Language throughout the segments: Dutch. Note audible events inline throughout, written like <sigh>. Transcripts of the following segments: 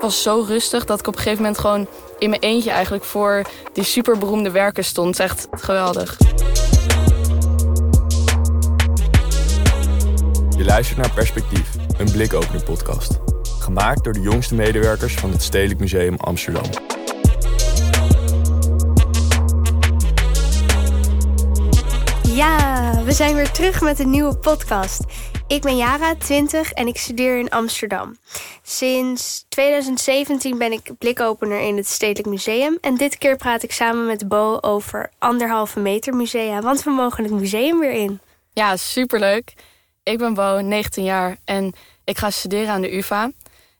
Was zo rustig dat ik op een gegeven moment gewoon in mijn eentje eigenlijk voor die superberoemde werken stond. Het is echt geweldig. Je luistert naar Perspectief, een blikopener podcast. Gemaakt door de jongste medewerkers van het Stedelijk Museum Amsterdam. Ja, we zijn weer terug met een nieuwe podcast. Ik ben Jara, 20 en ik studeer in Amsterdam. Sinds 2017 ben ik blikopener in het Stedelijk Museum. En dit keer praat ik samen met Bo over anderhalve meter musea. Want we mogen het museum weer in. Ja, superleuk. Ik ben Bo, 19 jaar en ik ga studeren aan de UvA.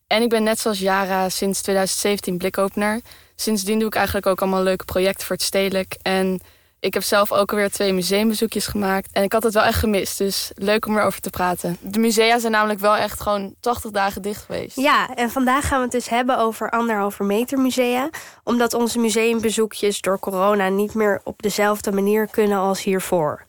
En ik ben net zoals Jara sinds 2017 blikopener. Sindsdien doe ik eigenlijk ook allemaal leuke projecten voor het stedelijk. En ik heb zelf ook alweer twee museumbezoekjes gemaakt. En ik had het wel echt gemist, dus leuk om erover te praten. De musea zijn namelijk wel echt gewoon 80 dagen dicht geweest. Ja, en vandaag gaan we het dus hebben over anderhalve meter musea. Omdat onze museumbezoekjes door corona niet meer op dezelfde manier kunnen als hiervoor.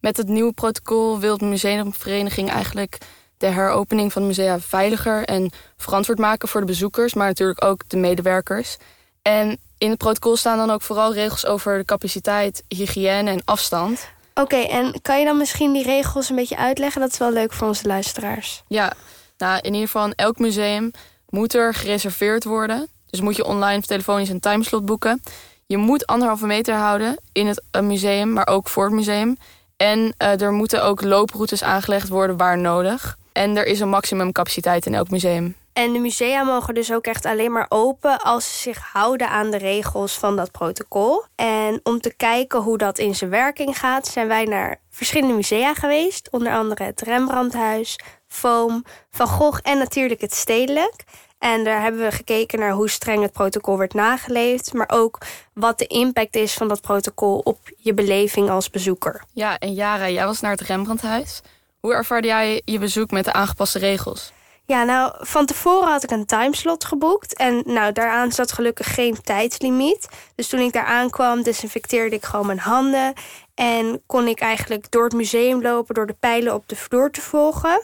Met het nieuwe protocol wil de museumvereniging eigenlijk de heropening van de musea veiliger en verantwoord maken voor de bezoekers, maar natuurlijk ook de medewerkers. En in het protocol staan dan ook vooral regels over de capaciteit, hygiëne en afstand. Oké, en kan je dan misschien die regels een beetje uitleggen? Dat is wel leuk voor onze luisteraars. Ja, nou in ieder geval in elk museum moet er gereserveerd worden. Dus moet je online of telefonisch een timeslot boeken. Je moet anderhalve meter houden in het museum, maar ook voor het museum. En uh, er moeten ook looproutes aangelegd worden waar nodig. En er is een maximumcapaciteit in elk museum. En de musea mogen dus ook echt alleen maar open als ze zich houden aan de regels van dat protocol. En om te kijken hoe dat in zijn werking gaat, zijn wij naar verschillende musea geweest. Onder andere het Rembrandthuis, Foam, Van Gogh en natuurlijk het Stedelijk. En daar hebben we gekeken naar hoe streng het protocol werd nageleefd, maar ook wat de impact is van dat protocol op je beleving als bezoeker. Ja, en Jara, jij was naar het Rembrandthuis. Hoe ervaarde jij je bezoek met de aangepaste regels? Ja, nou, van tevoren had ik een timeslot geboekt. En nou, daaraan zat gelukkig geen tijdslimiet. Dus toen ik daar aankwam, desinfecteerde ik gewoon mijn handen. En kon ik eigenlijk door het museum lopen, door de pijlen op de vloer te volgen.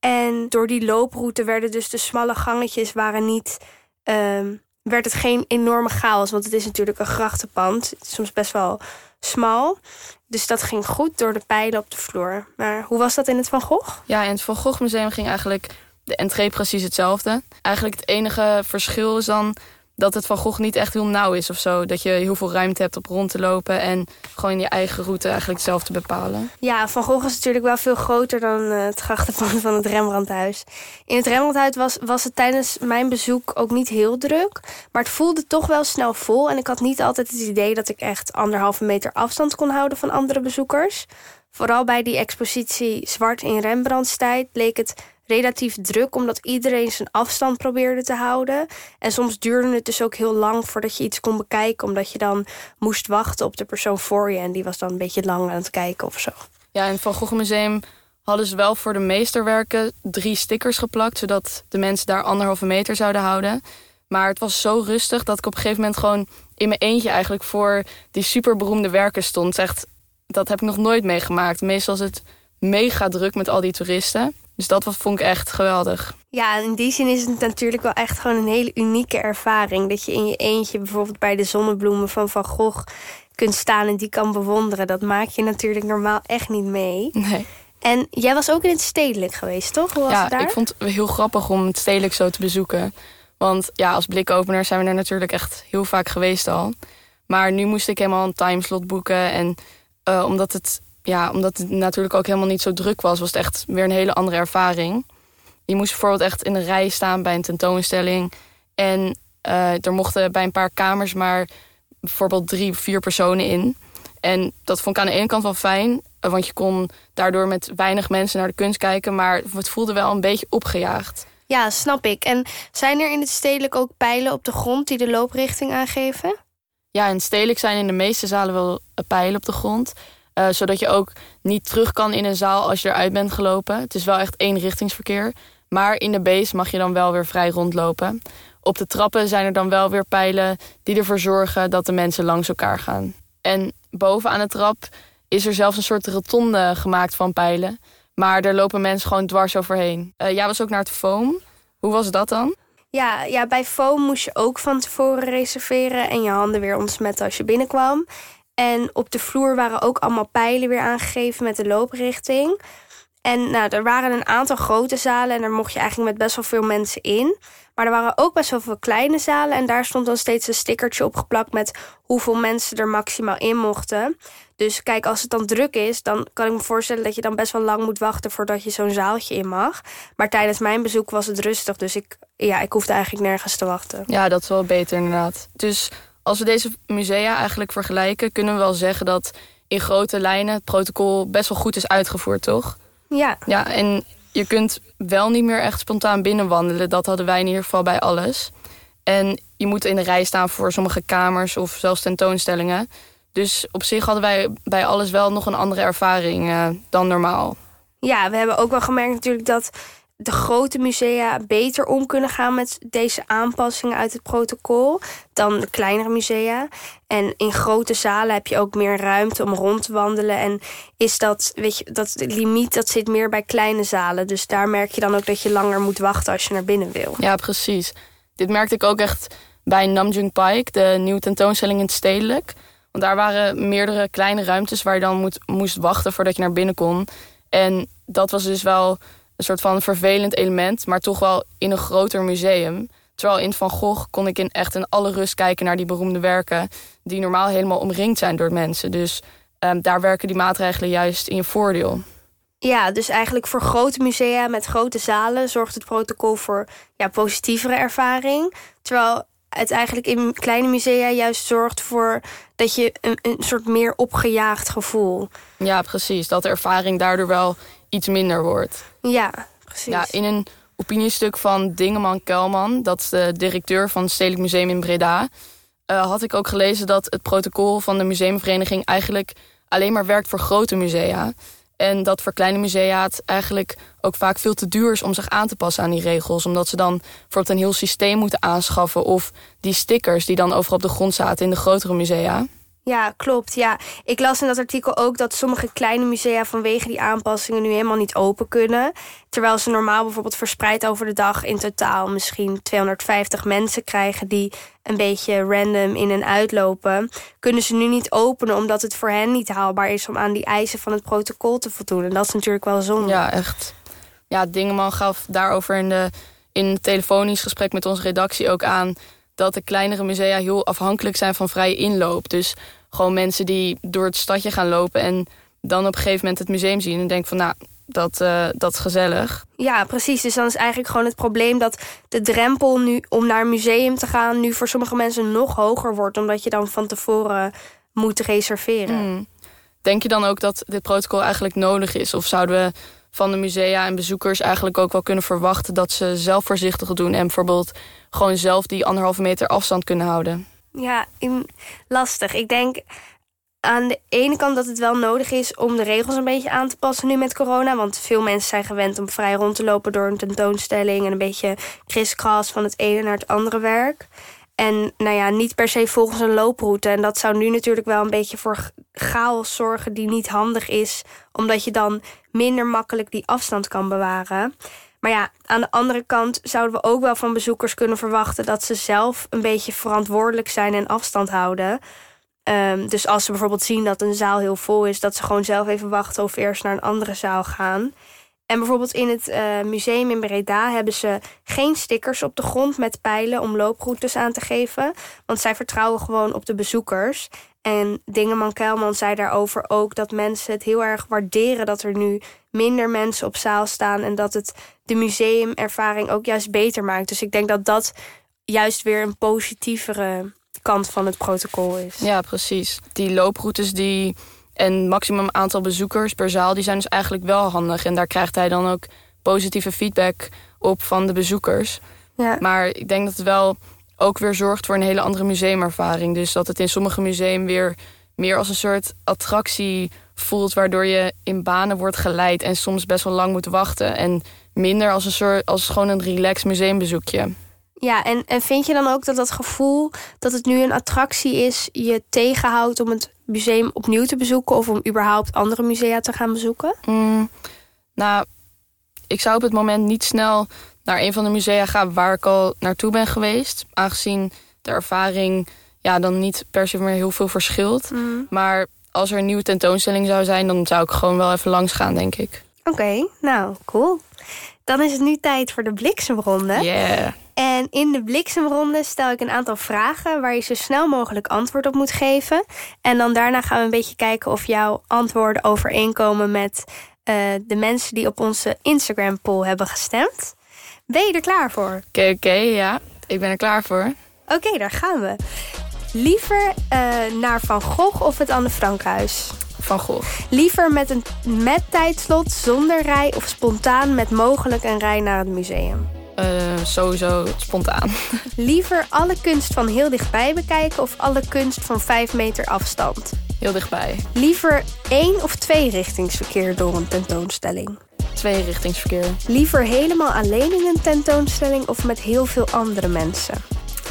En door die looproute werden dus de smalle gangetjes waren niet. Um, werd het geen enorme chaos. Want het is natuurlijk een grachtenpand. Soms best wel smal. Dus dat ging goed door de pijlen op de vloer. Maar hoe was dat in het Van Gogh? Ja, in het Van Gogh Museum ging eigenlijk de entree precies hetzelfde. Eigenlijk het enige verschil is dan dat het Van Gogh niet echt heel nauw is of zo. Dat je heel veel ruimte hebt op rond te lopen en gewoon je eigen route eigenlijk zelf te bepalen. Ja, Van Gogh is natuurlijk wel veel groter dan eh, het grachtenpand van het Rembrandthuis. In het Rembrandthuis was, was het tijdens mijn bezoek ook niet heel druk. Maar het voelde toch wel snel vol. En ik had niet altijd het idee dat ik echt anderhalve meter afstand kon houden van andere bezoekers. Vooral bij die expositie Zwart in Rembrandtstijd leek het relatief druk, omdat iedereen zijn afstand probeerde te houden. En soms duurde het dus ook heel lang voordat je iets kon bekijken, omdat je dan moest wachten op de persoon voor je. En die was dan een beetje lang aan het kijken of zo. Ja, in het Van Gogh Museum hadden ze wel voor de meesterwerken drie stickers geplakt, zodat de mensen daar anderhalve meter zouden houden. Maar het was zo rustig dat ik op een gegeven moment gewoon in mijn eentje eigenlijk voor die superberoemde werken stond. Echt, dat heb ik nog nooit meegemaakt. Meestal is het mega druk met al die toeristen. Dus dat vond ik echt geweldig. Ja, in die zin is het natuurlijk wel echt gewoon een hele unieke ervaring. Dat je in je eentje bijvoorbeeld bij de zonnebloemen van Van Gogh kunt staan en die kan bewonderen. Dat maak je natuurlijk normaal echt niet mee. Nee. En jij was ook in het stedelijk geweest, toch? Hoe was ja, het daar? ik vond het heel grappig om het stedelijk zo te bezoeken. Want ja, als blikopener zijn we er natuurlijk echt heel vaak geweest al. Maar nu moest ik helemaal een timeslot boeken. En uh, omdat het ja, omdat het natuurlijk ook helemaal niet zo druk was, was het echt weer een hele andere ervaring. Je moest bijvoorbeeld echt in een rij staan bij een tentoonstelling. En uh, er mochten bij een paar kamers maar bijvoorbeeld drie, vier personen in. En dat vond ik aan de ene kant wel fijn, eh, want je kon daardoor met weinig mensen naar de kunst kijken, maar het voelde wel een beetje opgejaagd. Ja, snap ik. En zijn er in het stedelijk ook pijlen op de grond die de looprichting aangeven? Ja, in het stedelijk zijn in de meeste zalen wel pijlen op de grond. Uh, zodat je ook niet terug kan in een zaal als je eruit bent gelopen. Het is wel echt eenrichtingsverkeer. Maar in de base mag je dan wel weer vrij rondlopen. Op de trappen zijn er dan wel weer pijlen die ervoor zorgen dat de mensen langs elkaar gaan. En boven aan de trap is er zelfs een soort rotonde gemaakt van pijlen. Maar daar lopen mensen gewoon dwars overheen. Uh, jij was ook naar het foam. Hoe was dat dan? Ja, ja, bij foam moest je ook van tevoren reserveren en je handen weer ontsmetten als je binnenkwam. En op de vloer waren ook allemaal pijlen weer aangegeven met de looprichting. En nou, er waren een aantal grote zalen en daar mocht je eigenlijk met best wel veel mensen in. Maar er waren ook best wel veel kleine zalen en daar stond dan steeds een stickertje opgeplakt met hoeveel mensen er maximaal in mochten. Dus kijk, als het dan druk is, dan kan ik me voorstellen dat je dan best wel lang moet wachten voordat je zo'n zaaltje in mag. Maar tijdens mijn bezoek was het rustig, dus ik, ja, ik hoefde eigenlijk nergens te wachten. Ja, dat is wel beter inderdaad. Dus als we deze musea eigenlijk vergelijken, kunnen we wel zeggen dat in grote lijnen het protocol best wel goed is uitgevoerd, toch? Ja. Ja, en je kunt wel niet meer echt spontaan binnenwandelen. Dat hadden wij in ieder geval bij alles. En je moet in de rij staan voor sommige kamers of zelfs tentoonstellingen. Dus op zich hadden wij bij alles wel nog een andere ervaring uh, dan normaal. Ja, we hebben ook wel gemerkt natuurlijk dat de grote musea beter om kunnen gaan met deze aanpassingen uit het protocol dan de kleinere musea. En in grote zalen heb je ook meer ruimte om rond te wandelen. En is dat, weet je, dat limiet dat zit meer bij kleine zalen. Dus daar merk je dan ook dat je langer moet wachten als je naar binnen wil. Ja, precies. Dit merkte ik ook echt bij Namjoon Pike, de nieuwe tentoonstelling in het stedelijk. Want daar waren meerdere kleine ruimtes waar je dan moet, moest wachten voordat je naar binnen kon. En dat was dus wel een soort van vervelend element, maar toch wel in een groter museum. Terwijl in Van Gogh kon ik in echt in alle rust kijken naar die beroemde werken, die normaal helemaal omringd zijn door mensen. Dus um, daar werken die maatregelen juist in je voordeel. Ja, dus eigenlijk voor grote musea met grote zalen zorgt het protocol voor ja, positievere ervaring. Terwijl het eigenlijk in kleine musea juist zorgt voor dat je een, een soort meer opgejaagd gevoel. Ja, precies. Dat de ervaring daardoor wel iets minder wordt. Ja, precies. Ja, in een opiniestuk van Dingeman Kelman, dat is de directeur van het Stedelijk Museum in Breda, uh, had ik ook gelezen dat het protocol van de museumvereniging eigenlijk alleen maar werkt voor grote musea. En dat voor kleine musea het eigenlijk ook vaak veel te duur is om zich aan te passen aan die regels. Omdat ze dan bijvoorbeeld een heel systeem moeten aanschaffen. Of die stickers die dan overal op de grond zaten in de grotere musea. Ja, klopt. Ja, ik las in dat artikel ook dat sommige kleine musea vanwege die aanpassingen nu helemaal niet open kunnen. Terwijl ze normaal bijvoorbeeld verspreid over de dag in totaal misschien 250 mensen krijgen die een beetje random in en uitlopen. Kunnen ze nu niet openen omdat het voor hen niet haalbaar is om aan die eisen van het protocol te voldoen. En dat is natuurlijk wel zonde. Ja, echt. Ja, Dingeman gaf daarover in, de, in een telefonisch gesprek met onze redactie ook aan dat de kleinere musea heel afhankelijk zijn van vrije inloop. Dus gewoon mensen die door het stadje gaan lopen en dan op een gegeven moment het museum zien en denken van nou, dat, uh, dat is gezellig. Ja, precies. Dus dan is eigenlijk gewoon het probleem dat de drempel nu om naar een museum te gaan nu voor sommige mensen nog hoger wordt, omdat je dan van tevoren moet reserveren. Mm. Denk je dan ook dat dit protocol eigenlijk nodig is? Of zouden we van de musea en bezoekers eigenlijk ook wel kunnen verwachten dat ze zelf voorzichtig doen en bijvoorbeeld gewoon zelf die anderhalve meter afstand kunnen houden? Ja, lastig. Ik denk aan de ene kant dat het wel nodig is om de regels een beetje aan te passen nu met corona. Want veel mensen zijn gewend om vrij rond te lopen door een tentoonstelling en een beetje kriskras van het ene naar het andere werk. En nou ja, niet per se volgens een looproute. En dat zou nu natuurlijk wel een beetje voor chaos zorgen die niet handig is. Omdat je dan minder makkelijk die afstand kan bewaren. Maar ja, aan de andere kant zouden we ook wel van bezoekers kunnen verwachten dat ze zelf een beetje verantwoordelijk zijn en afstand houden. Um, dus als ze bijvoorbeeld zien dat een zaal heel vol is, dat ze gewoon zelf even wachten of eerst naar een andere zaal gaan. En bijvoorbeeld in het uh, museum in Breda hebben ze geen stickers op de grond met pijlen om looproutes aan te geven. Want zij vertrouwen gewoon op de bezoekers. En Dingeman Kelman zei daarover ook dat mensen het heel erg waarderen dat er nu minder mensen op zaal staan. En dat het de museumervaring ook juist beter maakt. Dus ik denk dat dat juist weer een positievere kant van het protocol is. Ja, precies. Die looproutes die en maximum aantal bezoekers per zaal, die zijn dus eigenlijk wel handig. En daar krijgt hij dan ook positieve feedback op van de bezoekers. Ja. Maar ik denk dat het wel ook weer zorgt voor een hele andere museumervaring. Dus dat het in sommige museum weer meer als een soort attractie voelt, waardoor je in banen wordt geleid en soms best wel lang moet wachten. En minder als een soort als gewoon een relaxed museumbezoekje. Ja, en, en vind je dan ook dat dat gevoel dat het nu een attractie is, je tegenhoudt om het museum opnieuw te bezoeken of om überhaupt andere musea te gaan bezoeken? Mm, nou, ik zou op het moment niet snel naar een van de musea ga waar ik al naartoe ben geweest. Aangezien de ervaring ja, dan niet per se meer heel veel verschilt. Mm. Maar als er een nieuwe tentoonstelling zou zijn, dan zou ik gewoon wel even langs gaan, denk ik. Oké, nou, cool. Dan is het nu tijd voor de bliksemronde. Yeah. En in de bliksemronde stel ik een aantal vragen waar je zo snel mogelijk antwoord op moet geven. En dan daarna gaan we een beetje kijken of jouw antwoorden overeenkomen met eh, de mensen die op onze Instagram poll hebben gestemd. Ben je er klaar voor? Oké, oké, ja. Ik ben er klaar voor. Oké, daar gaan we. Liever eh, naar Van Gogh of het Anne Frankhuis? Van Gogh. Liever met een met tijdslot zonder rij of spontaan met mogelijk een rij naar het museum? Eh, sowieso spontaan. <laughs> Liever alle kunst van heel dichtbij bekijken of alle kunst van 5 meter afstand? Heel dichtbij. Liever één of twee richtingsverkeer door een tentoonstelling? Twee richtingsverkeer. Liever helemaal alleen in een tentoonstelling of met heel veel andere mensen?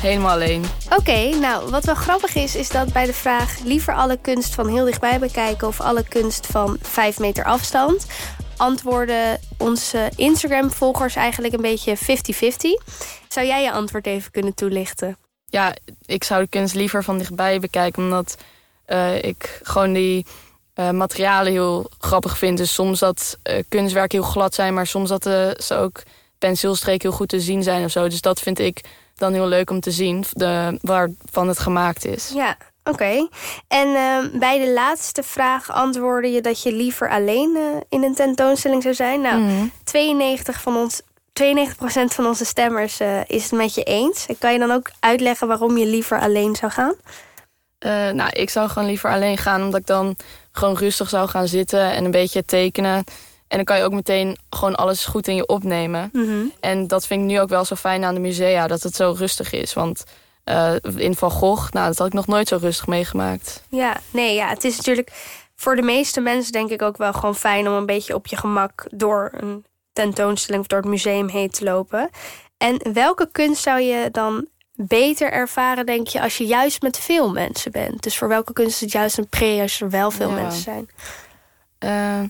Helemaal alleen. Oké, nou wat wel grappig is, is dat bij de vraag liever alle kunst van heel dichtbij bekijken of alle kunst van 5 meter afstand, antwoorden onze Instagram-volgers eigenlijk een beetje 50-50. Zou jij je antwoord even kunnen toelichten? Ja, ik zou de kunst liever van dichtbij bekijken, omdat eh, ik gewoon die eh, materialen heel grappig vind. Dus soms dat uh, kunstwerken heel glad zijn, maar soms dat ze ook penseelstreken heel goed te zien zijn of zo. Dus dat vind ik dan heel leuk om te zien, de, waarvan het gemaakt is. Ja, oké. En uh, bij de laatste vraag antwoordde je dat je liever alleen uh, in een tentoonstelling zou zijn. Nou, Mm. 92 van ons. 92% van onze stemmers uh, is het met je eens. Kan je dan ook uitleggen waarom je liever alleen zou gaan? Uh, nou, ik zou gewoon liever alleen gaan, omdat ik dan gewoon rustig zou gaan zitten en een beetje tekenen. En dan kan je ook meteen gewoon alles goed in je opnemen. Mm -hmm. En dat vind ik nu ook wel zo fijn aan de musea, dat het zo rustig is. Want uh, in Van Gogh, nou, dat had ik nog nooit zo rustig meegemaakt. Ja, nee, ja, het is natuurlijk voor de meeste mensen denk ik ook wel gewoon fijn om een beetje op je gemak door een tentoonstelling of door het museum heen te lopen. En welke kunst zou je dan beter ervaren, denk je, als je juist met veel mensen bent? Dus voor welke kunst is het juist een pre als er wel veel Ja. mensen zijn? Uh,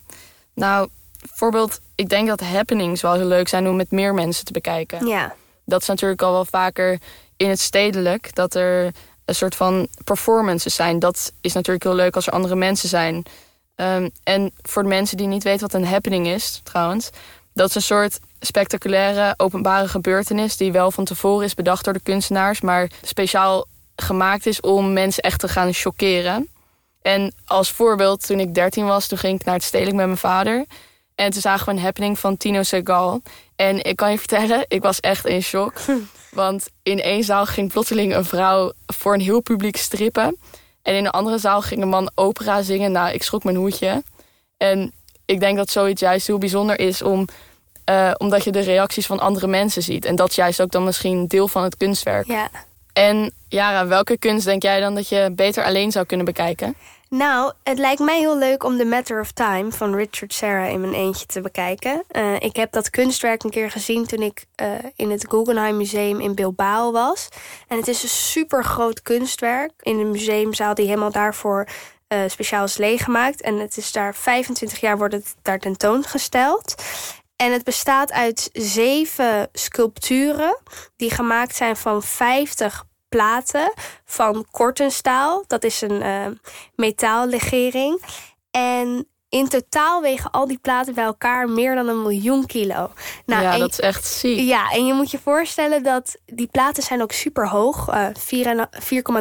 nou, bijvoorbeeld, ik denk dat happenings wel heel leuk zijn om met meer mensen te bekijken. Ja, Dat is natuurlijk al wel vaker in het stedelijk, dat er een soort van performances zijn. Dat is natuurlijk heel leuk als er andere mensen zijn. Um, en voor de mensen die niet weten wat een happening is, trouwens, dat is een soort spectaculaire openbare gebeurtenis die wel van tevoren is bedacht door de kunstenaars, maar speciaal gemaakt is om mensen echt te gaan choqueren. En als voorbeeld, toen ik 13 was, toen ging ik naar het stedelijk met mijn vader. En toen zagen we een happening van Tino Segal. En ik kan je vertellen, ik was echt in shock. <laughs> Want in één zaal ging plotseling een vrouw voor een heel publiek strippen. En in een andere zaal ging een man opera zingen. Nou, ik schrok mijn hoedje. En ik denk dat zoiets juist heel bijzonder is om, uh, omdat je de reacties van andere mensen ziet. En dat is juist ook dan misschien deel van het kunstwerk. ja. En Jara, welke kunst denk jij dan dat je beter alleen zou kunnen bekijken? Nou, het lijkt mij heel leuk om The Matter of Time van Richard Serra in mijn eentje te bekijken. Uh, ik heb dat kunstwerk een keer gezien toen ik uh, in het Guggenheim Museum in Bilbao was. En het is een super groot kunstwerk in een museumzaal die helemaal daarvoor uh, speciaal is leeggemaakt. En het is daar 25 jaar wordt het daar tentoongesteld. En het bestaat uit zeven sculpturen die gemaakt zijn van 50 platen van kortenstaal. Dat is een uh, metaallegering. En in totaal wegen al die platen bij elkaar meer dan een miljoen kilo. Nou, ja, dat is echt ziek. Ja, en je moet je voorstellen dat die platen zijn ook super hoog. Uh,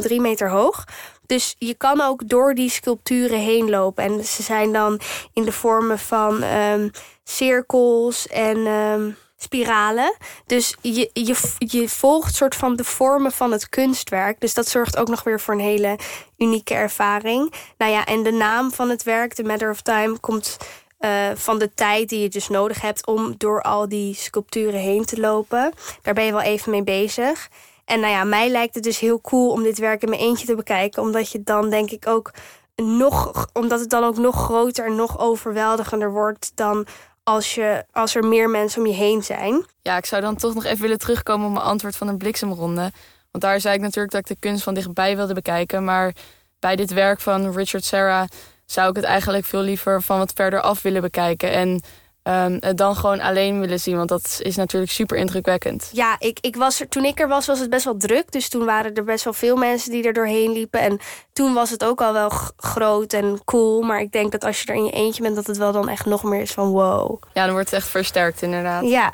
4,3 meter hoog. Dus je kan ook door die sculpturen heen lopen. En ze zijn dan in de vormen van um, cirkels en um, spiralen. Dus je, je, je volgt soort van de vormen van het kunstwerk. Dus dat zorgt ook nog weer voor een hele unieke ervaring. Nou ja, en de naam van het werk, The Matter of Time, komt uh, van de tijd die je dus nodig hebt om door al die sculpturen heen te lopen. Daar ben je wel even mee bezig. En nou ja, mij lijkt het dus heel cool om dit werk in mijn eentje te bekijken. Omdat je dan denk ik ook nog, omdat het dan ook nog groter en nog overweldigender wordt dan als, je, als er meer mensen om je heen zijn. Ja, ik zou dan toch nog even willen terugkomen op mijn antwoord van een bliksemronde. Want daar zei ik natuurlijk dat ik de kunst van dichtbij wilde bekijken. Maar bij dit werk van Richard Serra zou ik het eigenlijk veel liever van wat verder af willen bekijken. En ehm, het dan gewoon alleen willen zien. Want dat is natuurlijk super indrukwekkend. Ja, ik, ik was er, toen ik er was, was het best wel druk. Dus toen waren er best wel veel mensen die er doorheen liepen. En toen was het ook al wel groot en cool. Maar ik denk dat als je er in je eentje bent, dat het wel dan echt nog meer is van wow. Ja, dan wordt het echt versterkt inderdaad. Ja.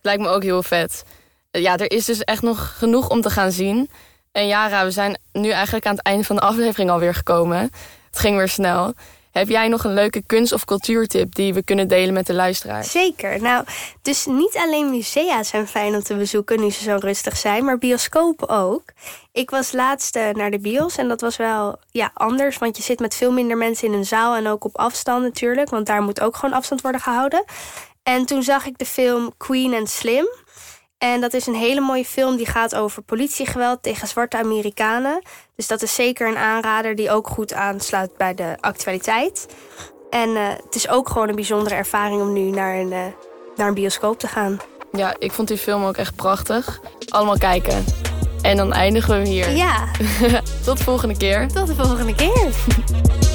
Lijkt me ook heel vet. Ja, er is dus echt nog genoeg om te gaan zien. En Jara, we zijn nu eigenlijk aan het einde van de aflevering alweer gekomen. Het ging weer snel. Heb jij nog een leuke kunst- of cultuurtip die we kunnen delen met de luisteraars? Zeker. Nou, dus niet alleen musea zijn fijn om te bezoeken nu ze zo rustig zijn, maar bioscopen ook. Ik was laatst eh, naar de bios en dat was wel ja, anders, want je zit met veel minder mensen in een zaal en ook op afstand natuurlijk, want daar moet ook gewoon afstand worden gehouden. En toen zag ik de film Queen and Slim. En dat is een hele mooie film die gaat over politiegeweld tegen zwarte Amerikanen. Dus dat is zeker een aanrader die ook goed aansluit bij de actualiteit. En uh, het is ook gewoon een bijzondere ervaring om nu naar een, uh, naar een bioscoop te gaan. Ja, ik vond die film ook echt prachtig. Allemaal kijken. En dan eindigen we hier. Ja. <laughs> Tot de volgende keer. Tot de volgende keer. <laughs>